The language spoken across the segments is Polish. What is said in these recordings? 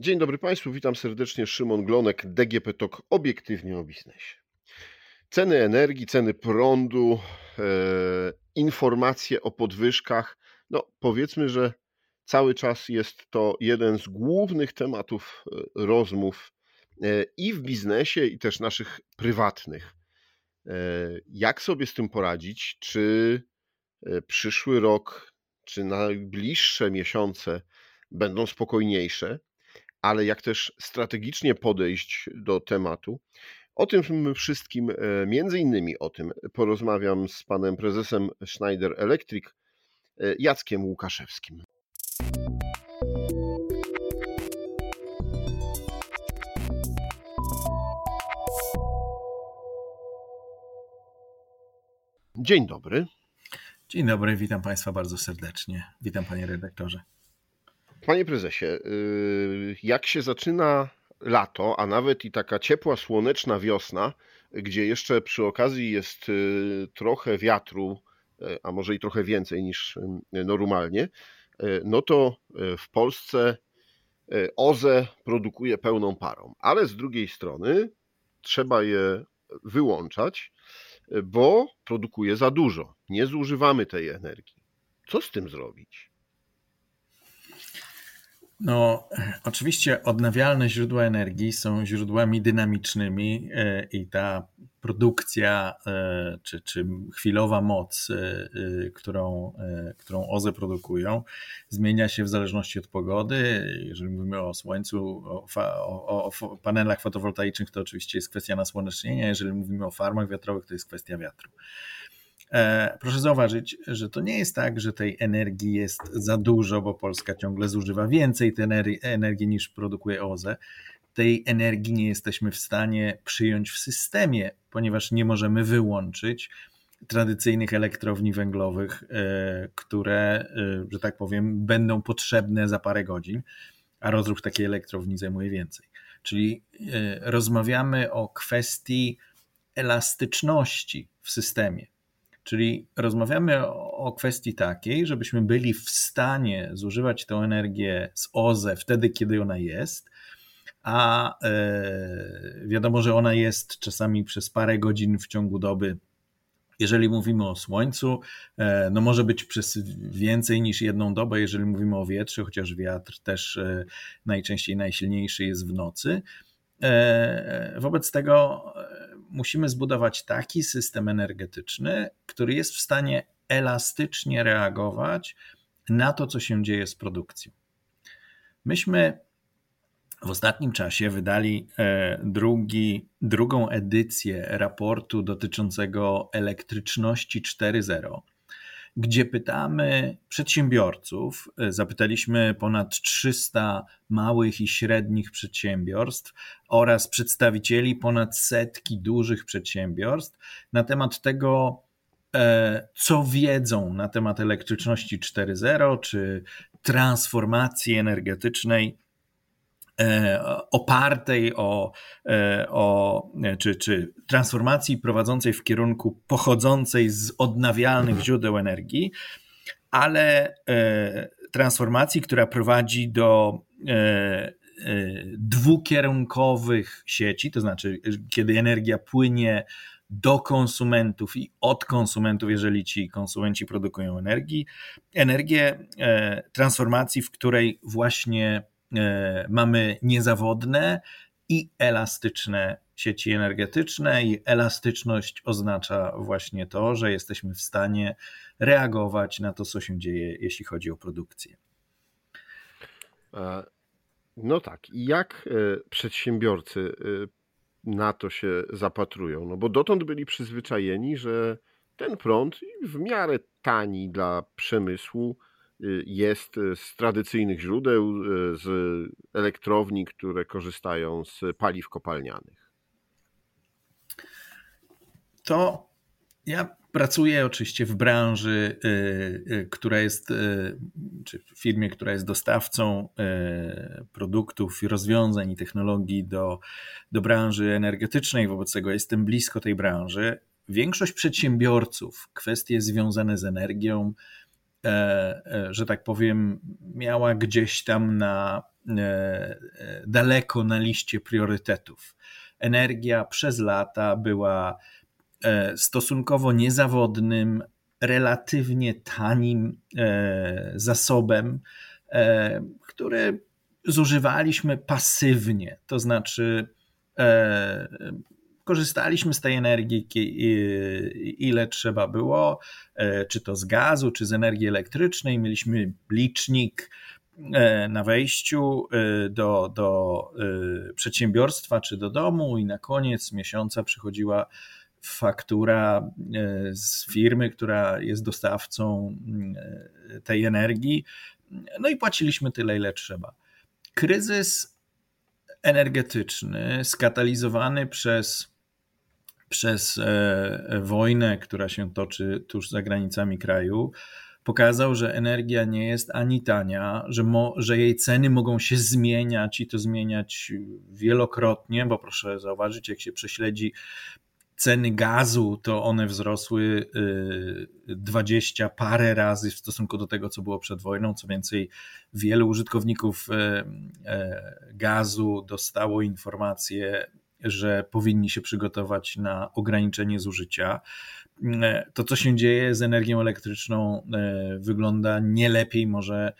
Dzień dobry Państwu, witam serdecznie. Szymon Glonek, DGP TOK, obiektywnie o biznesie. Ceny energii, ceny prądu, e, informacje o podwyżkach. No, powiedzmy, że cały czas jest to jeden z głównych tematów e, rozmów e, i w biznesie, i też naszych prywatnych. E, jak sobie z tym poradzić? Czy e, przyszły rok, czy najbliższe miesiące będą spokojniejsze? Ale jak też strategicznie podejść do tematu. O tym wszystkim, e, między innymi o tym, porozmawiam z panem prezesem Schneider Electric, e, Jackiem Łukaszewskim. Dzień dobry. Dzień dobry, witam Państwa bardzo serdecznie. Witam Panie redaktorze. Panie prezesie, y, jak się zaczyna lato, a nawet i taka ciepła, słoneczna wiosna, gdzie jeszcze przy okazji jest y, trochę wiatru, y, a może i trochę więcej niż normalnie, no to w Polsce OZE produkuje pełną parą, ale z drugiej strony trzeba je wyłączać, bo produkuje za dużo. Nie zużywamy tej energii. Co z tym zrobić? No, oczywiście odnawialne źródła energii są źródłami dynamicznymi e, i ta produkcja e, czy, czy chwilowa moc, e, którą, którą OZE produkują, zmienia się w zależności od pogody. Jeżeli mówimy o słońcu, o, o, o panelach fotowoltaicznych, to oczywiście jest kwestia nasłonecznienia. Jeżeli mówimy o farmach wiatrowych, to jest kwestia wiatru. E, proszę zauważyć, że to nie jest tak, że tej energii jest za dużo, bo Polska ciągle zużywa więcej tej energii niż produkuje OZE. Tej energii nie jesteśmy w stanie przyjąć w systemie, ponieważ nie możemy wyłączyć tradycyjnych elektrowni węglowych, e, które, e, że tak powiem, będą potrzebne za parę godzin, a rozruch takiej elektrowni zajmuje więcej. Czyli rozmawiamy o kwestii elastyczności w systemie. Czyli rozmawiamy o kwestii takiej, żebyśmy byli w stanie zużywać tę energię z OZE wtedy, kiedy ona jest, a e, wiadomo, że ona jest czasami przez parę godzin w ciągu doby. Jeżeli mówimy o słońcu, e, no może być przez więcej niż jedną dobę, jeżeli mówimy o wietrze, chociaż wiatr też e, najczęściej najsilniejszy jest w nocy. Wobec tego musimy zbudować taki system energetyczny, który jest w stanie elastycznie reagować na to, co się dzieje z produkcją. Myśmy w ostatnim czasie wydali e, drugi, drugą edycję raportu dotyczącego elektryczności 4.0 gdzie pytamy przedsiębiorców, zapytaliśmy ponad 300 małych i średnich przedsiębiorstw oraz przedstawicieli ponad setki dużych przedsiębiorstw na temat tego, e, co wiedzą na temat elektryczności 4.0 czy transformacji energetycznej opartej o, e, o czy, czy transformacji prowadzącej w kierunku pochodzącej z odnawialnych źródeł energii, ale e, transformacji, która prowadzi do dwukierunkowych sieci, to znaczy, kiedy energia płynie do konsumentów i od konsumentów, jeżeli ci konsumenci produkują energii, energię transformacji, w której właśnie E, mamy niezawodne i elastyczne sieci energetyczne, i elastyczność oznacza właśnie to, że jesteśmy w stanie reagować na to, co się dzieje, jeśli chodzi o produkcję. E, no tak, i jak e, przedsiębiorcy na to się zapatrują? No bo dotąd byli przyzwyczajeni, że ten prąd w miarę tani dla przemysłu jest y, z tradycyjnych źródeł, y, z elektrowni, które korzystają z paliw kopalnianych? To ja pracuję oczywiście w branży, która jest, czy w firmie, która jest dostawcą produktów, rozwiązań i technologii do, do branży energetycznej, wobec tego jestem blisko tej branży. Większość przedsiębiorców kwestie związane z energią E, e, że tak powiem, miała gdzieś tam na daleko na liście priorytetów. Energia przez lata była stosunkowo niezawodnym, relatywnie tanim zasobem, który zużywaliśmy pasywnie, to znaczy korzystaliśmy z tej energii ile trzeba było, e, czy to z gazu, czy z energii elektrycznej. Mieliśmy licznik e, na wejściu e, do, do przedsiębiorstwa czy do domu, i na koniec miesiąca przychodziła faktura z firmy, która jest dostawcą tej energii. No i płaciliśmy tyle, ile trzeba. Kryzys energetyczny, skatalizowany przez przez e, wojnę, która się toczy tuż za granicami kraju, pokazał, że energia nie jest ani tania, że, mo, że jej ceny mogą się zmieniać i to zmieniać wielokrotnie, bo proszę zauważyć, jak się prześledzi ceny gazu, to one wzrosły 20 y, parę razy w stosunku do tego, co było przed wojną. Co więcej, wielu użytkowników e, e, gazu dostało informacje że powinni się przygotować na ograniczenie zużycia. To, co się dzieje z energią elektryczną, e, wygląda nie lepiej, może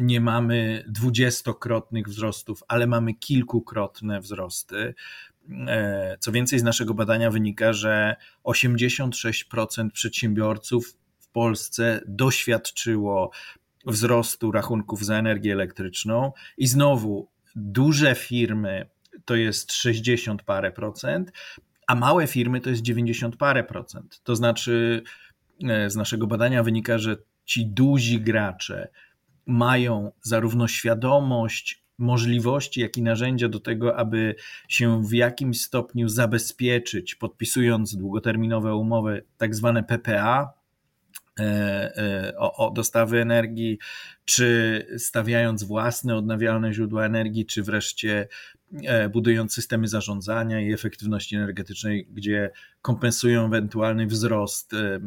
nie mamy dwudziestokrotnych wzrostów, ale mamy kilkukrotne wzrosty. E, co więcej, z naszego badania wynika, że 86% przedsiębiorców w Polsce doświadczyło wzrostu rachunków za energię elektryczną, i znowu duże firmy to jest 60 parę procent, a małe firmy to jest 90 parę procent. To znaczy, e, z naszego badania wynika, że ci duzi gracze mają zarówno świadomość możliwości, jak i narzędzia do tego, aby się w jakimś stopniu zabezpieczyć, podpisując długoterminowe umowy, tak zwane PPA, o, o, dostawy energii, czy stawiając własne odnawialne źródła energii, czy wreszcie E, budując systemy zarządzania i efektywności energetycznej, gdzie kompensują ewentualny wzrost e,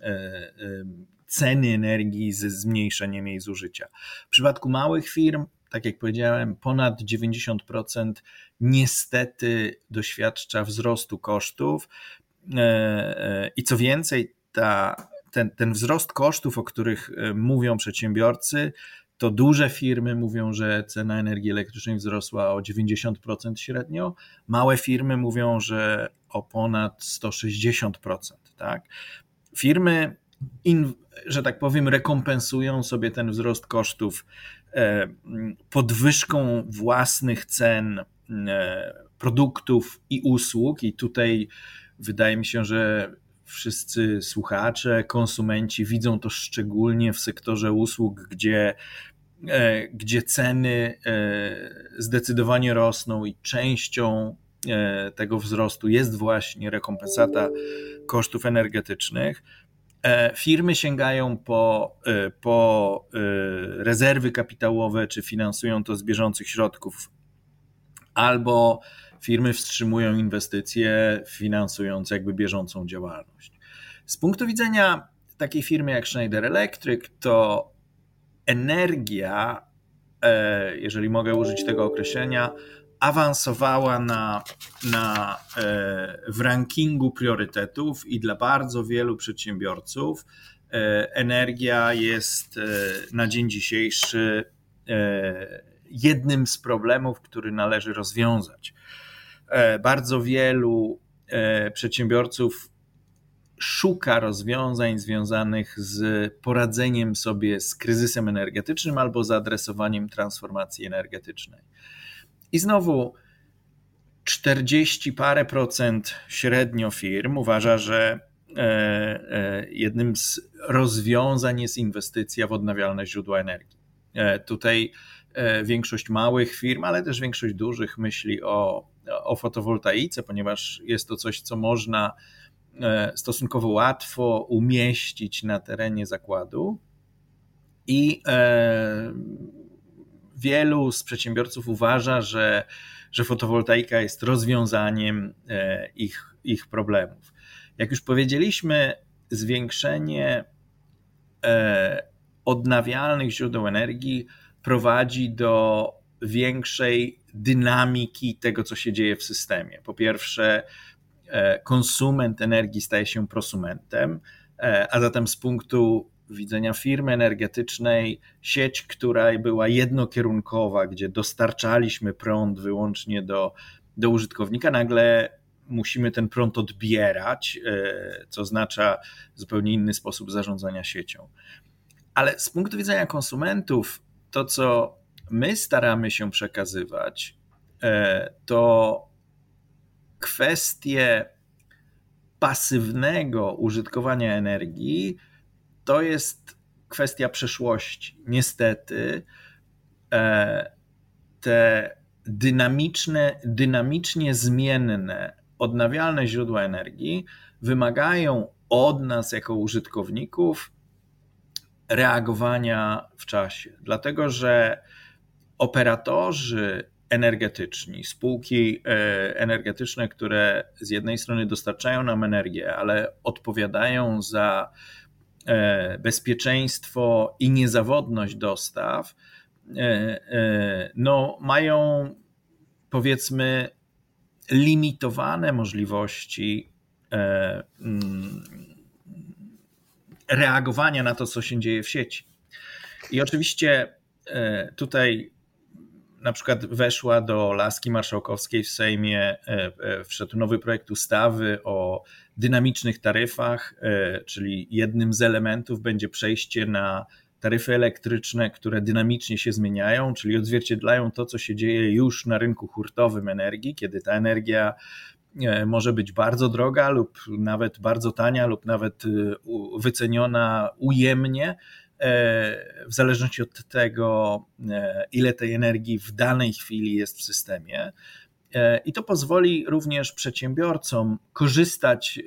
e, ceny energii ze zmniejszeniem jej zużycia. W przypadku małych firm, tak jak powiedziałem, ponad 90% niestety doświadcza wzrostu kosztów i co więcej, ta, ten, ten wzrost kosztów, o których mówią przedsiębiorcy, to duże firmy mówią, że cena energii elektrycznej wzrosła o 90% średnio, małe firmy mówią, że o ponad 160%. Tak? Firmy, in, że tak powiem, rekompensują sobie ten wzrost kosztów e, podwyżką własnych cen e, produktów i usług, i tutaj wydaje mi się, że wszyscy słuchacze, konsumenci widzą to szczególnie w sektorze usług, gdzie, e, gdzie ceny e, zdecydowanie rosną i częścią e, tego wzrostu jest właśnie rekompensata kosztów energetycznych. Firmy sięgają po, po rezerwy kapitałowe, czy finansują to z bieżących środków, albo firmy wstrzymują inwestycje, finansując jakby bieżącą działalność. Z punktu widzenia takiej firmy jak Schneider Electric, to energia, e, jeżeli mogę użyć tego określenia, awansowała na, na, e, w rankingu priorytetów i dla bardzo wielu przedsiębiorców e, energia jest na dzień dzisiejszy jednym z problemów, który należy rozwiązać. E, bardzo wielu e, przedsiębiorców szuka rozwiązań związanych z poradzeniem sobie z kryzysem energetycznym albo zaadresowaniem transformacji energetycznej. I znowu 40 parę procent średnio firm uważa, że e, jednym z rozwiązań jest inwestycja w odnawialne źródła energii. Tutaj większość małych firm, ale też większość dużych myśli o o fotowoltaice, ponieważ jest to coś, co można e, stosunkowo łatwo umieścić na terenie zakładu. I e, wielu z przedsiębiorców uważa, że, że fotowoltaika jest rozwiązaniem e, ich, ich problemów. Jak już powiedzieliśmy, zwiększenie odnawialnych źródeł energii prowadzi do większej dynamiki tego, co się dzieje w systemie. Po pierwsze, konsument energii staje się prosumentem, a zatem z punktu widzenia firmy energetycznej, sieć, która była jednokierunkowa, gdzie dostarczaliśmy prąd wyłącznie do, do użytkownika, nagle musimy ten prąd odbierać, e, co oznacza zupełnie inny sposób zarządzania siecią. Ale z punktu widzenia konsumentów, to co my staramy się przekazywać, e, to kwestie pasywnego użytkowania energii to jest kwestia przeszłości. Niestety e, te dynamiczne, dynamicznie zmienne, odnawialne źródła energii wymagają od nas jako użytkowników reagowania w czasie, dlatego że operatorzy energetyczni, spółki e, energetyczne, które z jednej strony dostarczają nam energię, ale odpowiadają za E, bezpieczeństwo i niezawodność dostaw, e, no, mają powiedzmy limitowane możliwości mm, reagowania na to, co się dzieje w sieci. I oczywiście tutaj na przykład weszła do laski marszałkowskiej w Sejmie, wszedł nowy projekt ustawy o dynamicznych taryfach, e, czyli jednym z elementów będzie przejście na taryfy elektryczne, które dynamicznie się zmieniają, czyli odzwierciedlają to, co się dzieje już na rynku hurtowym energii, kiedy ta energia e, może być bardzo droga lub nawet bardzo tania, lub nawet e, wyceniona ujemnie, w zależności od tego, ile tej energii w danej chwili jest w systemie. E, I to pozwoli również przedsiębiorcom korzystać e,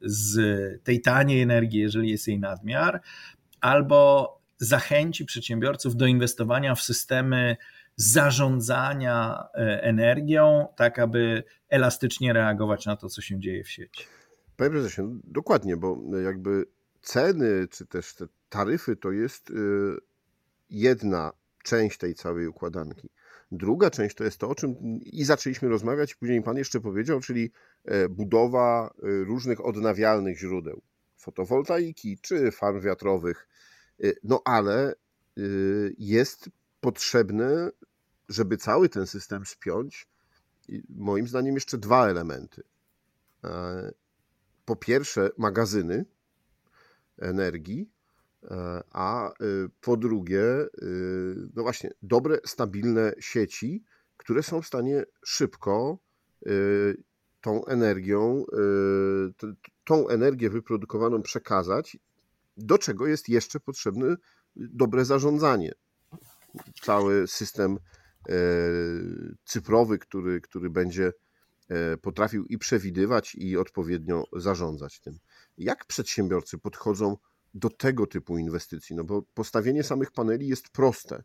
z tej taniej energii, jeżeli jest jej nadmiar, albo zachęci przedsiębiorców do inwestowania w systemy zarządzania e, energią, tak aby elastycznie reagować na to, co się dzieje w sieci. Panie prezesie, dokładnie, bo jakby ceny czy też te taryfy to jest jedna część tej całej układanki. Druga część to jest to, o czym i zaczęliśmy rozmawiać, później Pan jeszcze powiedział, czyli e, budowa e, różnych odnawialnych źródeł, fotowoltaiki czy farm wiatrowych. E, no ale jest potrzebne, żeby cały ten system spiąć, moim zdaniem jeszcze dwa elementy. Po pierwsze, magazyny energii, E, a y, po drugie, y, no właśnie, dobre, stabilne sieci, które są w stanie szybko y, tą energią, tą energię wyprodukowaną przekazać, do czego jest jeszcze potrzebne dobre zarządzanie. Cały system e, cyfrowy, który, który będzie e, potrafił i przewidywać, i odpowiednio zarządzać tym. Jak przedsiębiorcy podchodzą do tego typu inwestycji, no bo postawienie samych paneli jest proste,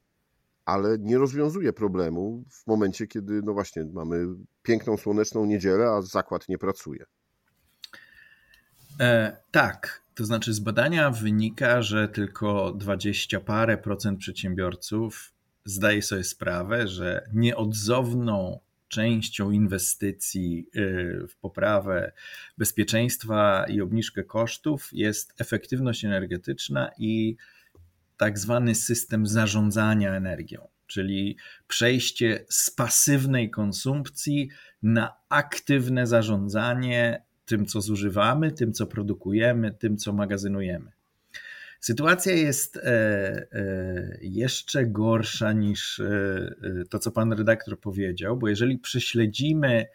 ale nie rozwiązuje problemu w momencie, kiedy no właśnie mamy piękną słoneczną niedzielę, a zakład nie pracuje. E, tak, to znaczy z badania wynika, że tylko 20 parę procent przedsiębiorców zdaje sobie sprawę, że nieodzowną częścią inwestycji y, w poprawę bezpieczeństwa i obniżkę kosztów jest efektywność energetyczna i tak zwany system zarządzania energią, czyli przejście z pasywnej konsumpcji na aktywne zarządzanie tym, co zużywamy, tym, co produkujemy, tym, co magazynujemy. Sytuacja jest e, e, jeszcze gorsza niż e, to, co pan redaktor powiedział, bo jeżeli prześledzimy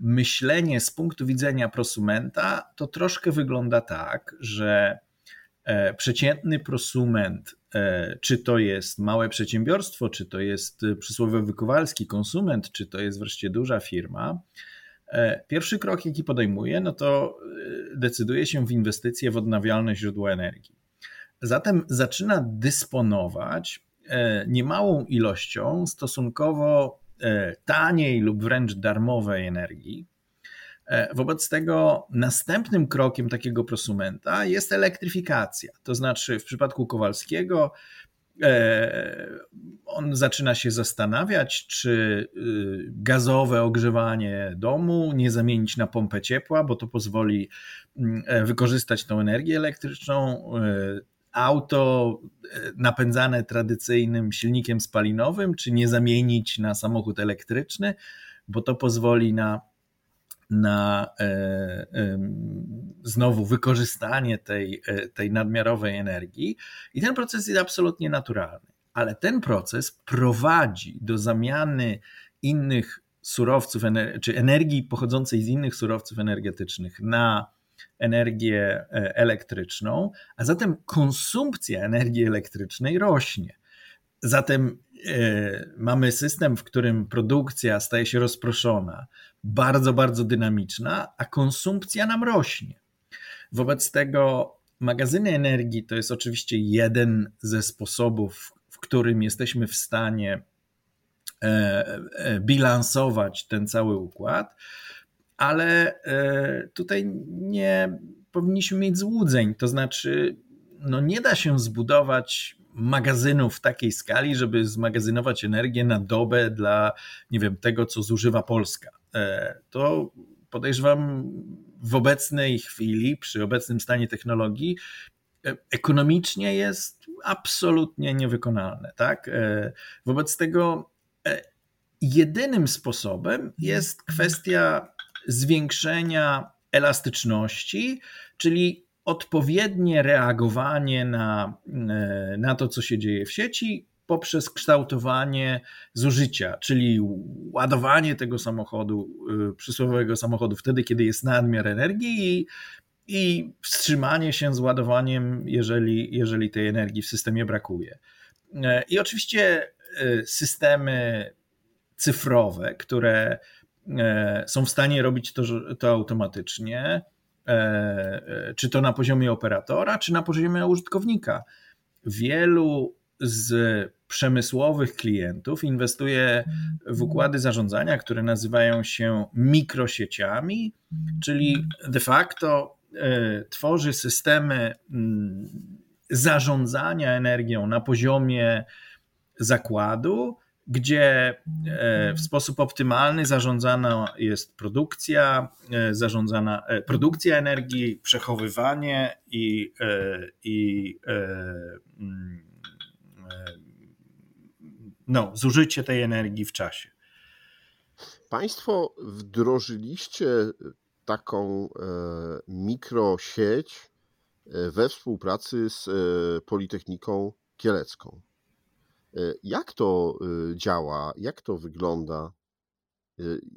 myślenie z punktu widzenia prosumenta, to troszkę wygląda tak, że przeciętny prosument, czy to jest małe przedsiębiorstwo, czy to jest przysłowiowy Kowalski konsument, czy to jest wreszcie duża firma, pierwszy krok, jaki podejmuje, no to decyduje się w inwestycje w odnawialne źródła energii. Zatem zaczyna dysponować e, niemałą ilością stosunkowo e, taniej lub wręcz darmowej energii. E, wobec tego następnym krokiem takiego prosumenta jest elektryfikacja. To znaczy, w przypadku Kowalskiego on zaczyna się zastanawiać, czy y, gazowe ogrzewanie domu nie zamienić na pompę ciepła, bo to pozwoli mm, wykorzystać tą energię elektryczną. E, auto e, napędzane tradycyjnym silnikiem spalinowym, czy nie zamienić na samochód elektryczny, bo to pozwoli na, na znowu wykorzystanie tej, tej nadmiarowej energii. I ten proces jest absolutnie naturalny ale ten proces prowadzi do zamiany innych surowców, czy energii pochodzącej z innych surowców energetycznych na energię e, elektryczną, a zatem konsumpcja energii elektrycznej rośnie. Zatem e, mamy system, w którym produkcja staje się rozproszona, bardzo, bardzo dynamiczna, a konsumpcja nam rośnie. Wobec tego magazyny energii to jest oczywiście jeden ze sposobów, którym jesteśmy w stanie e, bilansować ten cały układ, ale e, tutaj nie powinniśmy mieć złudzeń. To znaczy, no nie da się zbudować magazynów w takiej skali, żeby zmagazynować energię na dobę dla, nie wiem, tego, co zużywa Polska. To podejrzewam w obecnej chwili, przy obecnym stanie technologii, ekonomicznie jest absolutnie niewykonalne. Tak? E, wobec tego e, jedynym sposobem jest kwestia zwiększenia elastyczności, czyli odpowiednie reagowanie na, e, na to, co się dzieje w sieci, poprzez kształtowanie zużycia, czyli ładowanie tego samochodu, przysłowiowego samochodu wtedy, kiedy jest nadmiar energii i i wstrzymanie się z ładowaniem, jeżeli, jeżeli tej energii w systemie brakuje. E, I oczywiście e, systemy cyfrowe, które e, są w stanie robić to, to automatycznie, czy to na poziomie operatora, czy na poziomie użytkownika. Wielu z przemysłowych klientów inwestuje w układy zarządzania, które nazywają się mikrosieciami, czyli de facto E, tworzy systemy mm, zarządzania energią na poziomie zakładu, gdzie e, w sposób optymalny zarządzana jest produkcja, e, zarządzana produkcja energii, przechowywanie i, i mm, no, zużycie tej energii w czasie. Państwo wdrożyliście taką e, mikrosieć e, we współpracy z e, Politechniką Kielecką. Jak to działa? Jak to wygląda?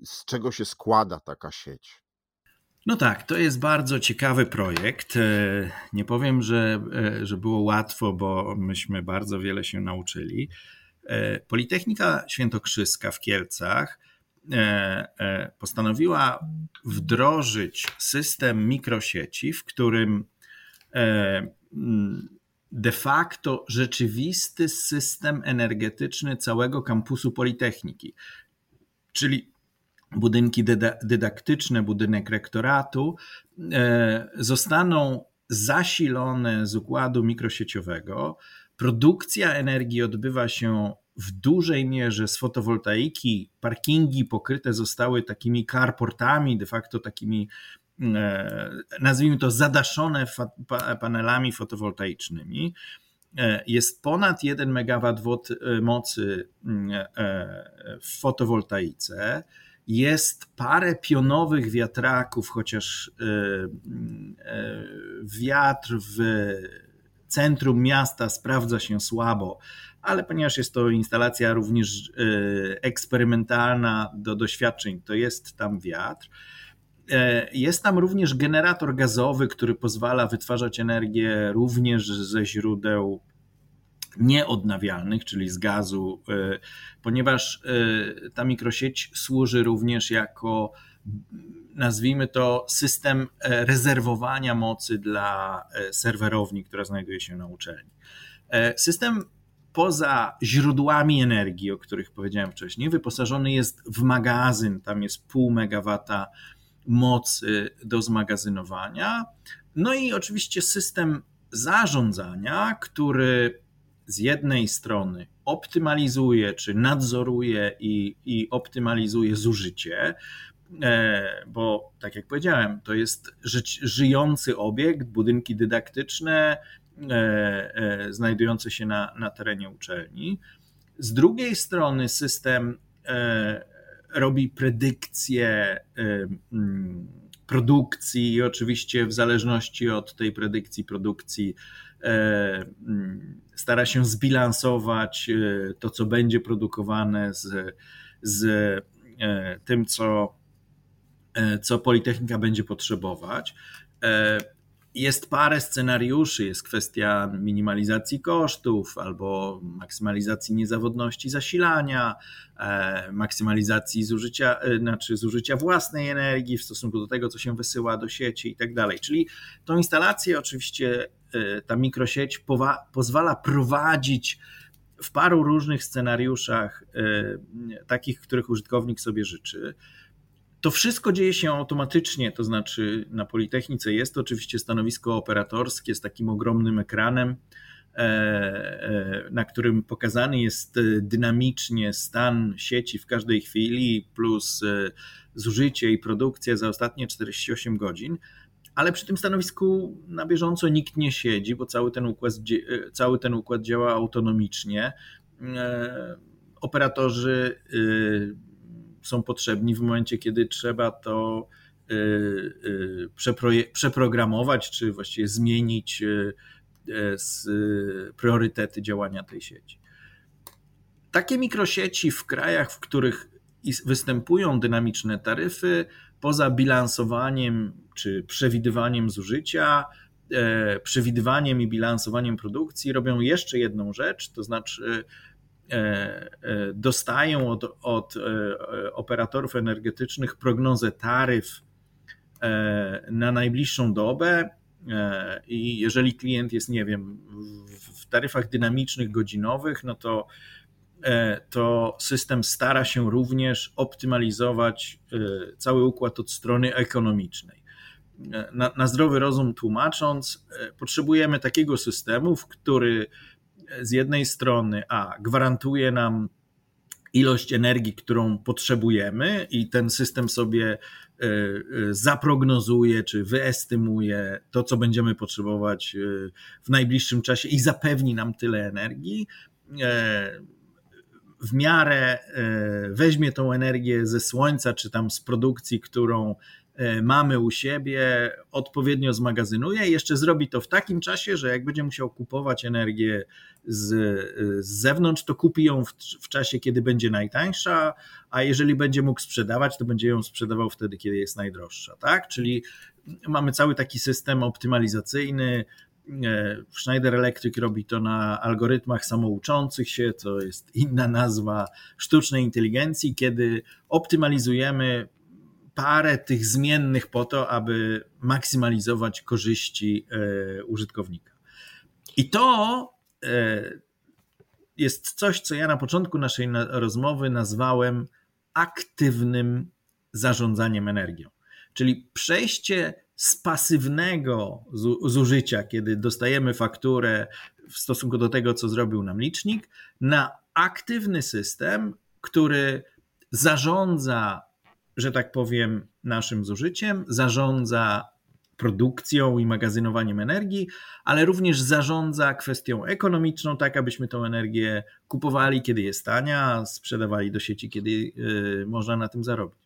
Z czego się składa taka sieć? No tak, to jest bardzo ciekawy projekt. Nie powiem, że, że było łatwo, bo myśmy bardzo wiele się nauczyli. Politechnika Świętokrzyska w Kielcach E, e, postanowiła wdrożyć system mikrosieci, w którym e, de facto rzeczywisty system energetyczny całego kampusu Politechniki, czyli budynki dydaktyczne, budynek rektoratu, zostaną zasilone z układu mikrosieciowego. Produkcja energii odbywa się w dużej mierze z fotowoltaiki. Parkingi pokryte zostały takimi carportami, de facto takimi, e, nazwijmy to, zadaszone panelami fotowoltaicznymi. E, jest ponad 1 MW e, mocy w fotowoltaice. Jest parę pionowych wiatraków, chociaż wiatr w centrum miasta sprawdza się słabo, ale ponieważ jest to instalacja również e, eksperymentalna do doświadczeń, to jest tam wiatr. E, jest tam również generator gazowy, który pozwala wytwarzać energię również ze źródeł nieodnawialnych, czyli z gazu, e, ponieważ ta mikrosieć służy również jako nazwijmy to system rezerwowania mocy dla serwerowni, która znajduje się na uczelni. System poza źródłami energii, o których powiedziałem wcześniej, wyposażony jest w magazyn, tam jest pół megawata mocy do zmagazynowania. No i oczywiście system zarządzania, który z jednej strony optymalizuje czy nadzoruje i, i optymalizuje zużycie, e, bo tak jak powiedziałem, to jest żyjący obiekt, budynki dydaktyczne e, e, znajdujące się na, na terenie uczelni. Z drugiej strony system robi predykcje produkcji i oczywiście w zależności od tej predykcji produkcji e, stara się zbilansować e, to, co będzie produkowane z, z e, tym, co, co Politechnika będzie potrzebować. Jest parę scenariuszy, jest kwestia minimalizacji kosztów albo maksymalizacji niezawodności zasilania, e, maksymalizacji zużycia, e, znaczy zużycia własnej energii w stosunku do tego, co się wysyła do sieci i tak dalej. Czyli tą instalację oczywiście e, ta mikrosieć pozwala prowadzić w paru różnych scenariuszach, takich, których użytkownik sobie życzy. To wszystko dzieje się automatycznie, to znaczy na Politechnice jest oczywiście stanowisko operatorskie z takim ogromnym ekranem, e, e, na którym pokazany jest dynamicznie stan sieci w każdej chwili, plus e, zużycie i produkcja za ostatnie 48 godzin. Ale przy tym stanowisku na bieżąco nikt nie siedzi, bo cały ten układ, cały ten układ działa autonomicznie. Operatorzy są potrzebni w momencie, kiedy trzeba to y, y, przeprogramować, czy właściwie zmienić y, priorytety działania tej sieci. Takie mikrosieci w krajach, w których występują dynamiczne taryfy, poza bilansowaniem czy przewidywaniem zużycia, e, przewidywaniem i bilansowaniem produkcji, robią jeszcze jedną rzecz, to znaczy dostają od, od e, operatorów energetycznych prognozę taryf na najbliższą dobę. I jeżeli klient jest, nie wiem, w taryfach dynamicznych, godzinowych, no to, to system stara się również optymalizować cały układ od strony ekonomicznej. Na, na zdrowy rozum tłumacząc, potrzebujemy takiego systemu, w który z jednej strony, a gwarantuje nam ilość energii, którą potrzebujemy, i ten system sobie e, e, zaprognozuje czy wyestymuje to, co będziemy potrzebować e, w najbliższym czasie i zapewni nam tyle energii. W miarę weźmie tą energię ze słońca, czy tam z produkcji, którą mamy u siebie, odpowiednio zmagazynuje i jeszcze zrobi to w takim czasie, że jak będzie musiał kupować energię z, z zewnątrz, to kupi ją w, w, czasie, kiedy będzie najtańsza, a jeżeli będzie mógł sprzedawać, to będzie ją sprzedawał wtedy, kiedy jest najdroższa. Tak? Czyli mamy cały taki system optymalizacyjny. E, Schneider Electric robi to na algorytmach samouczących się, to jest inna nazwa sztucznej inteligencji, kiedy optymalizujemy parę tych zmiennych po to, aby maksymalizować korzyści e, użytkownika. I to e, jest coś, co ja na początku naszej rozmowy nazwałem aktywnym zarządzaniem energią. Czyli przejście z pasywnego zużycia, kiedy dostajemy fakturę w stosunku do tego, co zrobił nam licznik, na aktywny system, który zarządza że tak powiem, naszym zużyciem, zarządza produkcją i magazynowaniem energii, ale również zarządza kwestią ekonomiczną, tak abyśmy tą energię kupowali, kiedy jest tania, sprzedawali do sieci, kiedy y, można na tym zarobić.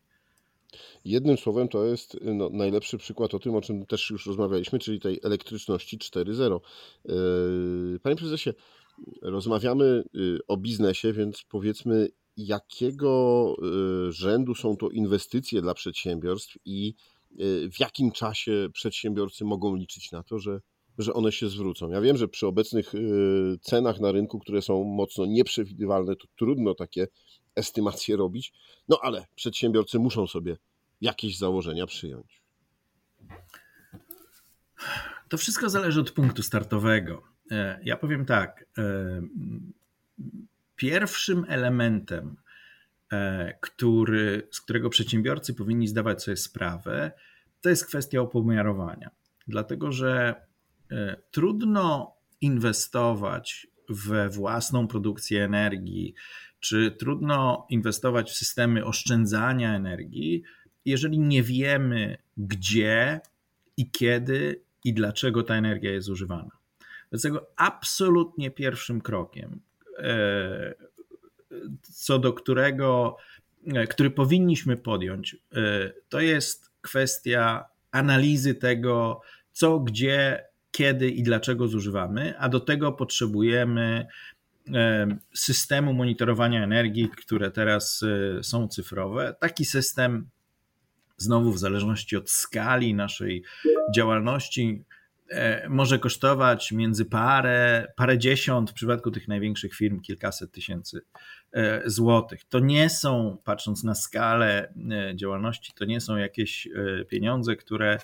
Jednym słowem to jest no, najlepszy przykład o tym, o czym też już rozmawialiśmy, czyli tej elektryczności 4.0. Yy, panie prezesie, rozmawiamy y, o biznesie, więc powiedzmy, jakiego y, rzędu są to inwestycje dla przedsiębiorstw i y, w jakim czasie przedsiębiorcy mogą liczyć na to, że, że one się zwrócą. Ja wiem, że przy obecnych y, cenach na rynku, które są mocno nieprzewidywalne, to trudno takie estymacje robić, no ale przedsiębiorcy muszą sobie jakieś założenia przyjąć. To wszystko zależy od punktu startowego. E, ja powiem tak e, Pierwszym elementem, e, który, z którego przedsiębiorcy powinni zdawać sobie sprawę, to jest kwestia opomiarowania. Dlatego, że e, trudno inwestować we własną produkcję energii, czy trudno inwestować w systemy oszczędzania energii, jeżeli nie wiemy, gdzie i kiedy i dlaczego ta energia jest używana. Dlatego absolutnie pierwszym krokiem, co do którego, e, który powinniśmy podjąć, e, to jest kwestia analizy tego, co, gdzie, kiedy i dlaczego zużywamy, a do tego potrzebujemy systemu monitorowania energii, które teraz są cyfrowe. Taki system, znowu w zależności od skali naszej działalności, E, może kosztować między parę, parę dziesiąt, w przypadku tych największych firm kilkaset tysięcy e, złotych. To nie są, patrząc na skalę e, działalności, to nie są jakieś pieniądze, które,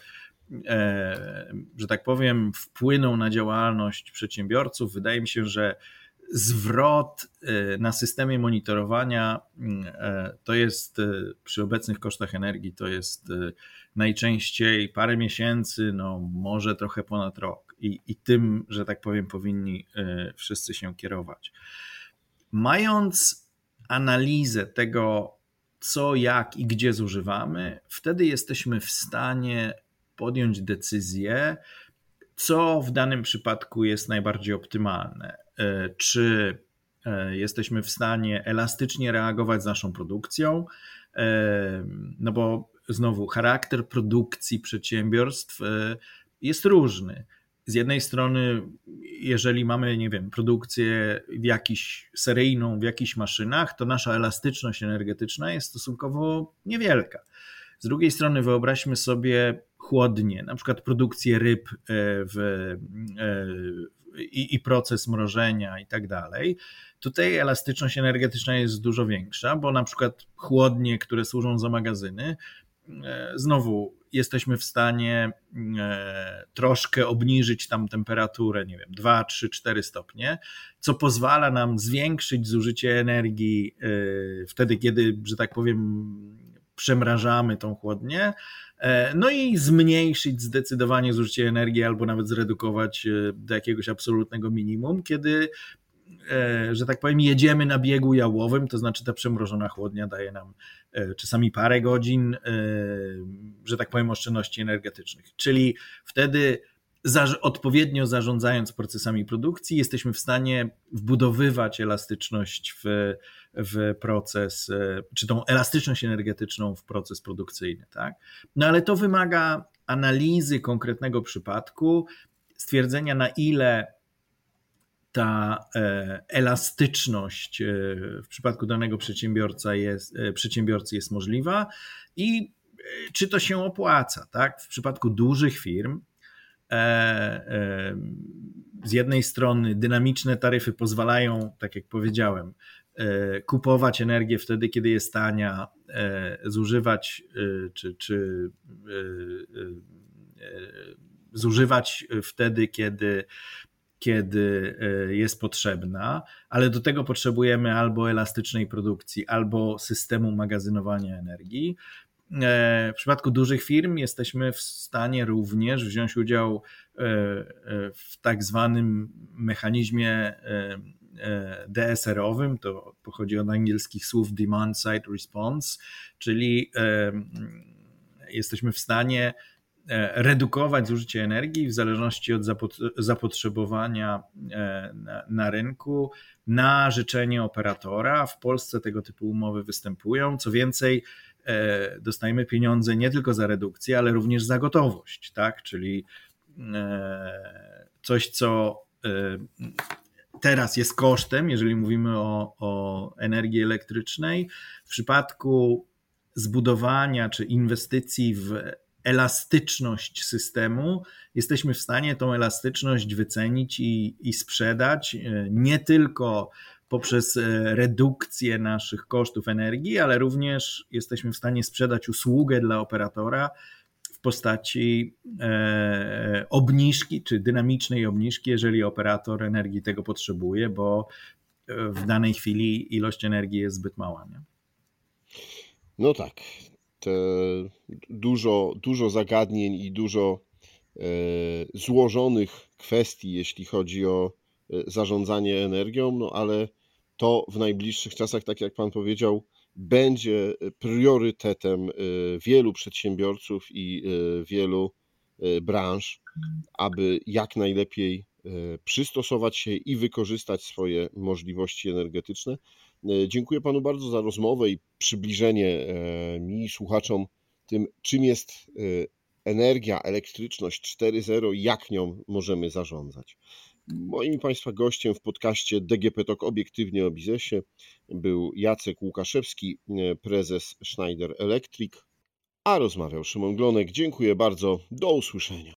że tak powiem, wpłyną na działalność przedsiębiorców. Wydaje mi się, że zwrot na systemie monitorowania to jest przy obecnych kosztach energii to jest najczęściej parę miesięcy, no może trochę ponad rok. I, i tym, że tak powiem, powinni e, wszyscy się kierować. Mając analizę tego, co, jak i gdzie zużywamy, wtedy jesteśmy w stanie podjąć decyzję, co w danym przypadku jest najbardziej optymalne. E, czy e, jesteśmy w stanie elastycznie reagować z naszą produkcją, no bo znowu charakter produkcji przedsiębiorstw e, jest różny. Z jednej strony, jeżeli mamy, nie wiem, produkcję w jakiś, seryjną w jakichś maszynach, to nasza elastyczność energetyczna jest stosunkowo niewielka. Z drugiej strony, wyobraźmy sobie chłodnie, na przykład produkcję ryb e, w, e, i, i proces mrożenia i tak dalej. Tutaj elastyczność energetyczna jest dużo większa, bo na przykład chłodnie, które służą za magazyny, E, znowu jesteśmy w stanie e, troszkę obniżyć tam temperaturę, nie wiem, 2, 3, 4 stopnie, co pozwala nam zwiększyć zużycie energii e, wtedy, kiedy, że tak powiem, przemrażamy tą chłodnię, no i zmniejszyć zdecydowanie zużycie energii albo nawet zredukować do jakiegoś absolutnego minimum, kiedy E, że tak powiem, jedziemy na biegu jałowym, to znaczy ta przemrożona chłodnia daje nam e, czasami parę godzin, e, że tak powiem, oszczędności energetycznych. Czyli wtedy odpowiednio zarządzając procesami produkcji, jesteśmy w stanie wbudowywać elastyczność w, w proces, czy tą elastyczność energetyczną w proces produkcyjny. Tak? No ale to wymaga analizy konkretnego przypadku, stwierdzenia na ile ta e, elastyczność e, w przypadku danego przedsiębiorca jest, e, przedsiębiorcy jest możliwa i czy to się opłaca. Tak? W przypadku dużych firm z jednej strony dynamiczne taryfy pozwalają, tak jak powiedziałem, kupować energię wtedy, kiedy jest tania, zużywać czy, czy zużywać wtedy, kiedy kiedy e, jest potrzebna, ale do tego potrzebujemy albo elastycznej produkcji, albo systemu magazynowania energii. E, w przypadku dużych firm jesteśmy w stanie również wziąć udział e, w tak zwanym mechanizmie DSR-owym, to pochodzi od angielskich słów Demand Side Response, czyli jesteśmy w stanie E, redukować zużycie energii w zależności od zapotrzebowania e, na rynku na życzenie operatora. W Polsce tego typu umowy występują. Co więcej, e, dostajemy pieniądze nie tylko za redukcję, ale również za gotowość, tak? Czyli coś, co teraz jest kosztem, jeżeli mówimy o, o energii elektrycznej. W przypadku zbudowania czy inwestycji w elastyczność systemu, jesteśmy w stanie tą elastyczność wycenić i, i sprzedać e, nie tylko poprzez e, redukcję naszych kosztów energii, ale również jesteśmy w stanie sprzedać usługę dla operatora w postaci e, obniżki czy dynamicznej obniżki, jeżeli operator energii tego potrzebuje, bo w danej chwili ilość energii jest zbyt mała. Nie? No tak dużo, dużo zagadnień i dużo e, złożonych kwestii, jeśli chodzi o zarządzanie energią, no ale to w najbliższych czasach, tak jak Pan powiedział, będzie priorytetem wielu przedsiębiorców i wielu branż, aby jak najlepiej przystosować się i wykorzystać swoje możliwości energetyczne. Dziękuję Panu bardzo za rozmowę i przybliżenie mi, słuchaczom, tym, czym jest energia, elektryczność 4.0 i jak nią możemy zarządzać. Moim Państwa gościem w podcaście DGP Talk obiektywnie o biznesie był Jacek Łukaszewski, prezes Schneider Electric, a rozmawiał Szymon Glonek. Dziękuję bardzo, do usłyszenia.